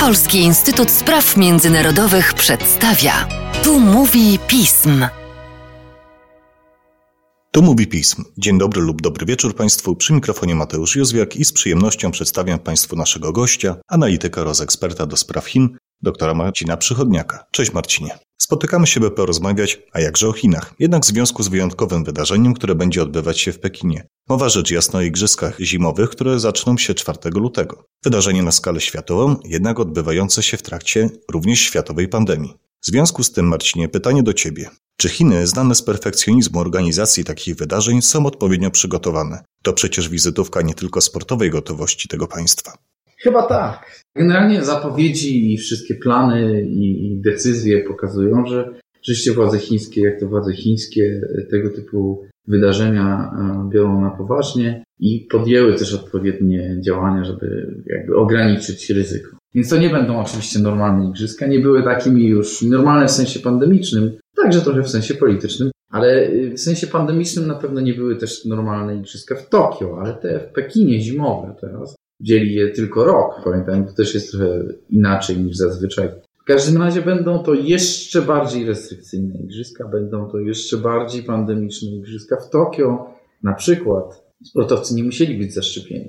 Polski Instytut Spraw Międzynarodowych przedstawia. Tu mówi pism. Tu mówi pism. Dzień dobry lub dobry wieczór Państwu. Przy mikrofonie Mateusz Józwiak i z przyjemnością przedstawiam Państwu naszego gościa, analityka rozeksperta do spraw Chin, doktora Marcina Przychodniaka. Cześć Marcinie. Spotykamy się, by porozmawiać, a jakże o Chinach, jednak w związku z wyjątkowym wydarzeniem, które będzie odbywać się w Pekinie. Mowa rzecz jasna o igrzyskach zimowych, które zaczną się 4 lutego. Wydarzenie na skalę światową, jednak odbywające się w trakcie również światowej pandemii. W związku z tym, Marcinie, pytanie do Ciebie. Czy Chiny, znane z perfekcjonizmu organizacji takich wydarzeń, są odpowiednio przygotowane? To przecież wizytówka nie tylko sportowej gotowości tego państwa. Chyba tak. Generalnie zapowiedzi i wszystkie plany i, i decyzje pokazują, że rzeczywiście władze chińskie, jak to władze chińskie, tego typu wydarzenia e, biorą na poważnie i podjęły też odpowiednie działania, żeby jakby ograniczyć ryzyko. Więc to nie będą oczywiście normalne igrzyska, nie były takimi już normalne w sensie pandemicznym, także trochę w sensie politycznym, ale w sensie pandemicznym na pewno nie były też normalne igrzyska w Tokio, ale te w Pekinie zimowe teraz, dzieli je tylko rok, pamiętam, to też jest trochę inaczej niż zazwyczaj. W każdym razie będą to jeszcze bardziej restrykcyjne igrzyska, będą to jeszcze bardziej pandemiczne igrzyska. W Tokio na przykład sportowcy nie musieli być zaszczepieni.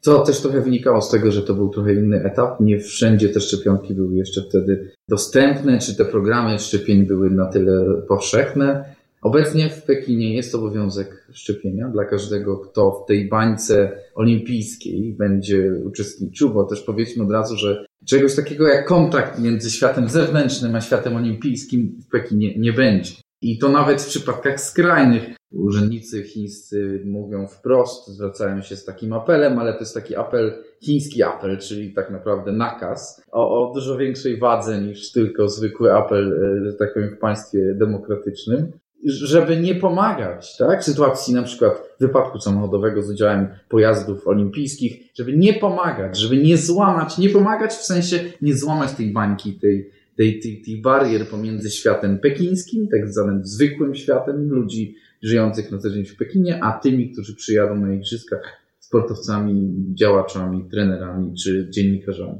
Co też trochę wynikało z tego, że to był trochę inny etap. Nie wszędzie te szczepionki były jeszcze wtedy dostępne, czy te programy szczepień były na tyle powszechne. Obecnie w Pekinie jest obowiązek szczepienia dla każdego, kto w tej bańce olimpijskiej będzie uczestniczył, bo też powiedzmy od razu, że czegoś takiego jak kontakt między światem zewnętrznym a światem olimpijskim w Pekinie nie będzie. I to nawet w przypadkach skrajnych. Urzędnicy chińscy mówią wprost, zwracają się z takim apelem, ale to jest taki apel, chiński apel, czyli tak naprawdę nakaz o, o dużo większej wadze niż tylko zwykły apel, e, że tak powiem, w państwie demokratycznym żeby nie pomagać, tak? W sytuacji na przykład wypadku samochodowego z udziałem pojazdów olimpijskich, żeby nie pomagać, żeby nie złamać, nie pomagać w sensie nie złamać tej bańki, tej, tej, tej, tej barier pomiędzy światem pekińskim, tak zwanym zwykłym światem ludzi żyjących na co dzień w Pekinie, a tymi, którzy przyjadą na igrzyskach, sportowcami, działaczami, trenerami czy dziennikarzami.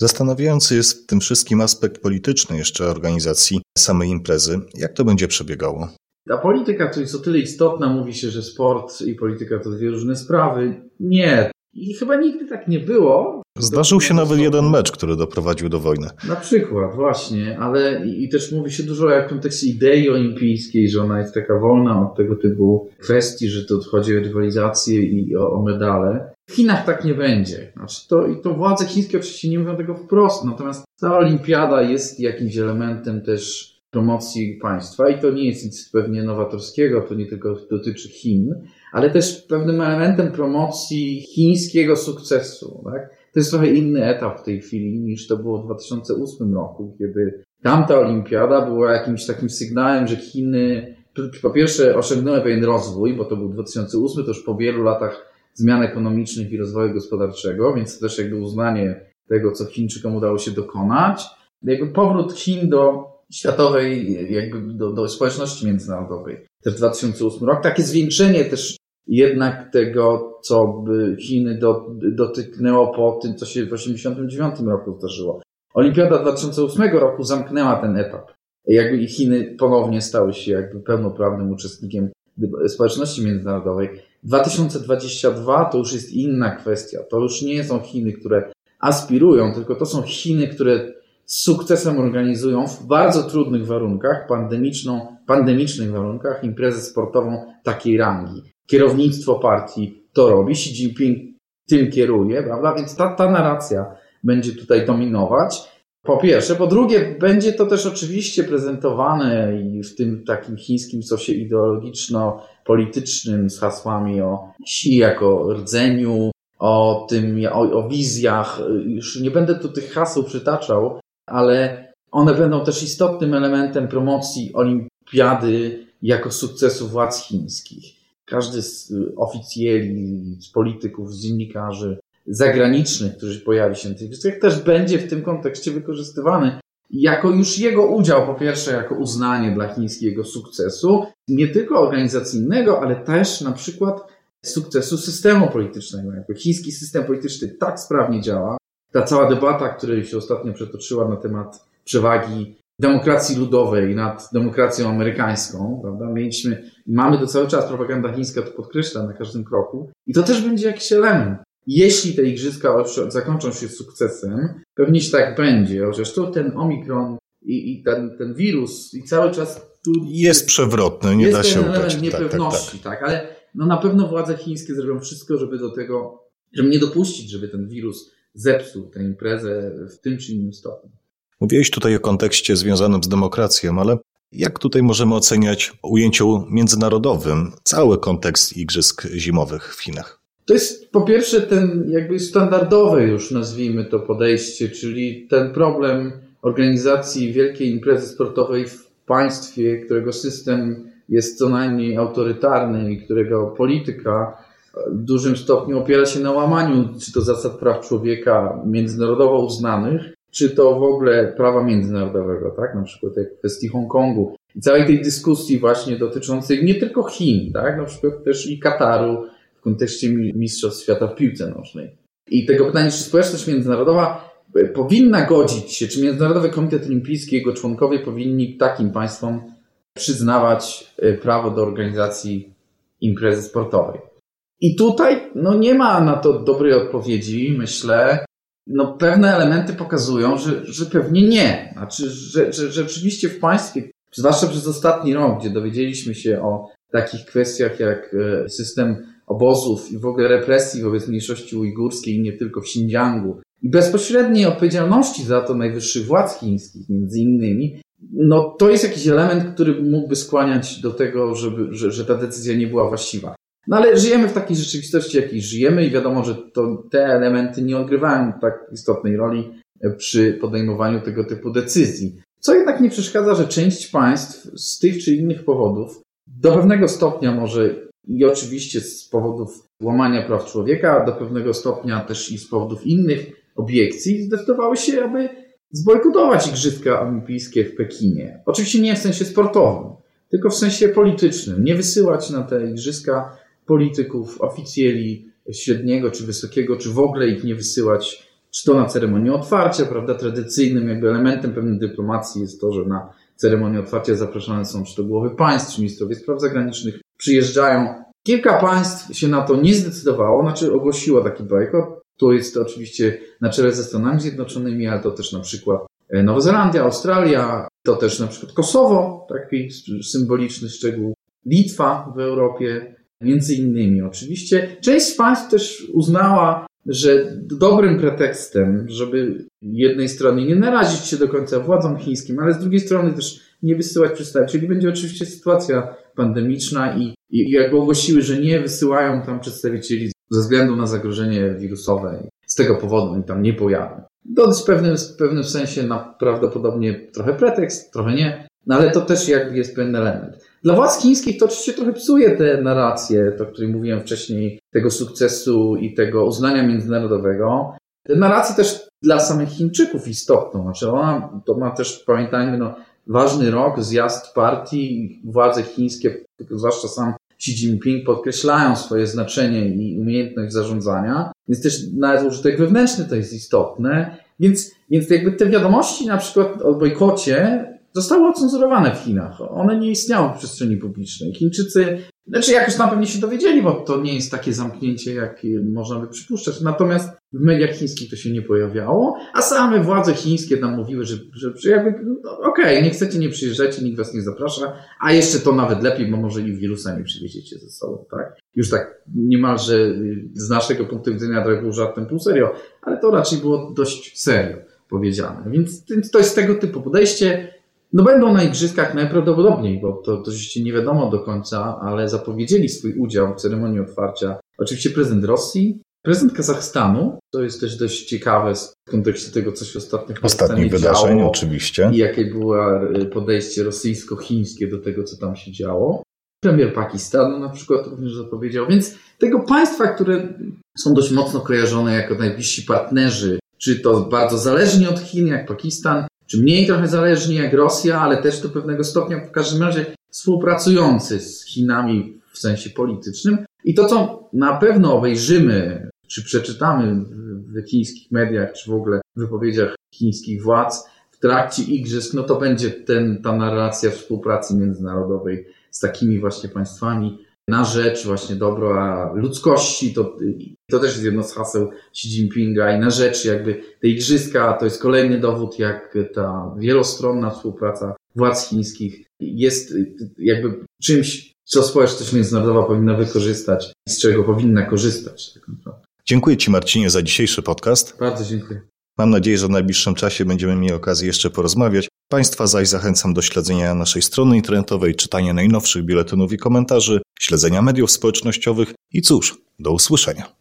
Zastanawiający jest w tym wszystkim aspekt polityczny jeszcze organizacji samej imprezy. Jak to będzie przebiegało? Ta polityka to jest o tyle istotna, mówi się, że sport i polityka to dwie różne sprawy. Nie. I chyba nigdy tak nie było. Zdarzył się nawet jeden mecz, który doprowadził do wojny. Na przykład, właśnie, ale i, i też mówi się dużo o kontekście idei olimpijskiej, że ona jest taka wolna od tego typu kwestii, że to chodzi o rywalizację i o, o medale. W Chinach tak nie będzie. Znaczy to, I to władze chińskie oczywiście nie mówią tego wprost, natomiast ta olimpiada jest jakimś elementem też promocji państwa i to nie jest nic pewnie nowatorskiego, to nie tylko dotyczy Chin, ale też pewnym elementem promocji chińskiego sukcesu. Tak? To jest trochę inny etap w tej chwili niż to było w 2008 roku, kiedy tamta olimpiada była jakimś takim sygnałem, że Chiny po pierwsze osiągnęły pewien rozwój, bo to był 2008, to już po wielu latach zmian ekonomicznych i rozwoju gospodarczego, więc to też jakby uznanie tego, co Chińczykom udało się dokonać. Jakby powrót Chin do światowej, jakby do, do społeczności międzynarodowej. Też 2008 rok. Takie zwiększenie też jednak tego, co by Chiny do, dotyknęło po tym, co się w 1989 roku zdarzyło. Olimpiada 2008 roku zamknęła ten etap. Jakby i Chiny ponownie stały się jakby pełnoprawnym uczestnikiem społeczności międzynarodowej. 2022 to już jest inna kwestia. To już nie są Chiny, które aspirują, tylko to są Chiny, które z sukcesem organizują w bardzo trudnych warunkach, pandemiczną, pandemicznych warunkach, imprezę sportową takiej rangi. Kierownictwo partii to robi, Xi Jinping tym kieruje, prawda? Więc ta, ta narracja będzie tutaj dominować. Po pierwsze. Po drugie, będzie to też oczywiście prezentowane i w tym takim chińskim sosie ideologiczno-politycznym z hasłami o Xi jako rdzeniu, o tym, o, o wizjach. Już nie będę tu tych haseł przytaczał, ale one będą też istotnym elementem promocji olimpiady jako sukcesu władz chińskich. Każdy z oficjeli, z polityków, z dziennikarzy zagranicznych, którzy pojawi się na tych wystawiach, też będzie w tym kontekście wykorzystywany jako już jego udział, po pierwsze, jako uznanie dla chińskiego sukcesu, nie tylko organizacyjnego, ale też na przykład sukcesu systemu politycznego. Jako chiński system polityczny tak sprawnie działa, ta cała debata, która się ostatnio przetoczyła na temat przewagi demokracji ludowej nad demokracją amerykańską, prawda? Mieliśmy, mamy to cały czas, propaganda chińska to podkreśla na każdym kroku i to też będzie jakiś element. Jeśli te igrzyska zakończą się sukcesem, pewnie się tak będzie, chociaż to ten omikron i, i ten, ten wirus i cały czas tu jest przewrotny, nie jest da się ukryć. element niepewności, tak, tak, tak. ale no na pewno władze chińskie zrobią wszystko, żeby do tego, żeby nie dopuścić, żeby ten wirus zepsuł tę imprezę w tym czy innym stopniu. Mówiłeś tutaj o kontekście związanym z demokracją, ale jak tutaj możemy oceniać w ujęciu międzynarodowym cały kontekst Igrzysk Zimowych w Chinach? To jest po pierwsze ten jakby standardowe już nazwijmy to podejście, czyli ten problem organizacji wielkiej imprezy sportowej w państwie, którego system jest co najmniej autorytarny i którego polityka w dużym stopniu opiera się na łamaniu czy to zasad praw człowieka międzynarodowo uznanych, czy to w ogóle prawa międzynarodowego, tak? Na przykład jak w kwestii Hongkongu. I całej tej dyskusji właśnie dotyczącej nie tylko Chin, tak? Na przykład też i Kataru w kontekście Mistrzostw Świata w piłce nożnej. I tego pytania, czy społeczność międzynarodowa powinna godzić się, czy Międzynarodowy Komitet Olimpijski, jego członkowie powinni takim państwom przyznawać e, prawo do organizacji imprezy sportowej. I tutaj no, nie ma na to dobrej odpowiedzi, myślę. No, pewne elementy pokazują, że, że pewnie nie. Znaczy, że, że, rzeczywiście w państwie, zwłaszcza przez ostatni rok, gdzie dowiedzieliśmy się o takich kwestiach jak e, system obozów i w ogóle represji wobec mniejszości ujgurskiej, nie tylko w Xinjiangu, i bezpośredniej odpowiedzialności za to najwyższych władz chińskich, między innymi, no to jest jakiś element, który mógłby skłaniać do tego, żeby, że, że ta decyzja nie była właściwa. No ale żyjemy w takiej rzeczywistości, jakiej żyjemy i wiadomo, że to, te elementy nie odgrywają tak istotnej roli przy podejmowaniu tego typu decyzji. Co jednak nie przeszkadza, że część państw z tych czy innych powodów do pewnego stopnia może i oczywiście z powodów łamania praw człowieka, do pewnego stopnia też i z powodów innych obiekcji, zdecydowały się, aby zbojkotować Igrzyska Olimpijskie w Pekinie. Oczywiście nie w sensie sportowym, tylko w sensie politycznym. Nie wysyłać na te Igrzyska polityków, oficjeli średniego czy wysokiego, czy w ogóle ich nie wysyłać, czy to na ceremonię otwarcia, prawda? Tradycyjnym jakby elementem pewnej dyplomacji jest to, że na ceremonię otwarcia zapraszane są czy to głowy państw, czy ministrowie spraw zagranicznych, przyjeżdżają. Kilka państw się na to nie zdecydowało, znaczy ogłosiło taki bojkot. Tu jest to oczywiście na czele ze Stanami Zjednoczonymi, ale to też na przykład e, Nowa Zelandia, Australia, to też na przykład Kosowo, taki symboliczny szczegół, Litwa w Europie, między innymi oczywiście. Część z państw też uznała, że dobrym pretekstem, żeby jednej strony nie narazić się do końca władzom chińskim, ale z drugiej strony też nie wysyłać przedstawicieli, będzie oczywiście sytuacja pandemiczna i, i jakby ogłosiły, że nie wysyłają tam przedstawicieli ze względu na zagrożenie wirusowe. Z tego powodu oni tam nie pojawią. To jest w pewnym, w pewnym sensie na prawdopodobnie trochę pretekst, trochę nie, no ale to też jakby jest pewien element. Dla władz chińskich to oczywiście trochę psuje tę narrację, o której mówiłem wcześniej, tego sukcesu i tego uznania międzynarodowego. Tę narrację też dla samych Chińczyków istotną. Znaczy ona, to ma też, pamiętajmy, no, ważny rok, zjazd partii, władze chińskie, zwłaszcza sam Xi Jinping podkreślają swoje znaczenie i umiejętność zarządzania, więc też nawet użytek wewnętrzny to jest istotne. Więc, więc jakby te wiadomości na przykład o bojkocie zostały ocenzurowane w Chinach. One nie istniały w przestrzeni publicznej. Chińczycy, znaczy jakoś na pewno się dowiedzieli, bo to nie jest takie zamknięcie, jak można by przypuszczać. Natomiast w mediach chińskich to się nie pojawiało, a same władze chińskie nam mówiły, że, że, że jakby, no, okej, okay, nie chcecie, nie przyjeżdżacie, nikt was nie zaprasza, a jeszcze to nawet lepiej, bo może i wirusa nie przywieziecie ze sobą, tak? Już tak niemalże z naszego punktu widzenia trochę był żartem pół serio, ale to raczej było dość serio powiedziane. Więc to jest tego typu podejście. No będą na igrzyskach najprawdopodobniej, bo to, to oczywiście nie wiadomo do końca, ale zapowiedzieli swój udział w ceremonii otwarcia. Oczywiście prezydent Rosji, prezydent Kazachstanu, to jest też dość ciekawe w kontekście tego, co się ostatnio Ostatnich wydarzeń działo, oczywiście. I jakie było y, podejście rosyjsko-chińskie do tego, co tam się działo. Premier Pakistanu na przykład również zapowiedział. Więc tego państwa, które są dość mocno kojarzone jako najbliżsi partnerzy, czy to bardzo zależni od Chin, jak Pakistan, czy mniej trochę zależni jak Rosja, ale też do pewnego stopnia w każdym razie współpracujący z Chinami w sensie politycznym. I to, co na pewno obejrzymy czy przeczytamy w chińskich mediach, czy w ogóle w wypowiedziach chińskich władz w trakcie igrzysk, no to będzie ten, ta narracja współpracy międzynarodowej z takimi właśnie państwami na rzecz właśnie dobra ludzkości, to, to też jest jedno z haseł Xi Jinpinga i na rzecz jakby te igrzyska to jest kolejny dowód, jak ta wielostronna współpraca władz chińskich jest jakby czymś, co społeczność międzynarodowa powinna wykorzystać i z czego powinna korzystać. Tak dziękuję Ci Marcinie za dzisiejszy podcast. Bardzo dziękuję. Mam nadzieję, że w najbliższym czasie będziemy mieli okazję jeszcze porozmawiać. Państwa zaś zachęcam do śledzenia naszej strony internetowej, czytania najnowszych biuletynów i komentarzy, śledzenia mediów społecznościowych i cóż, do usłyszenia.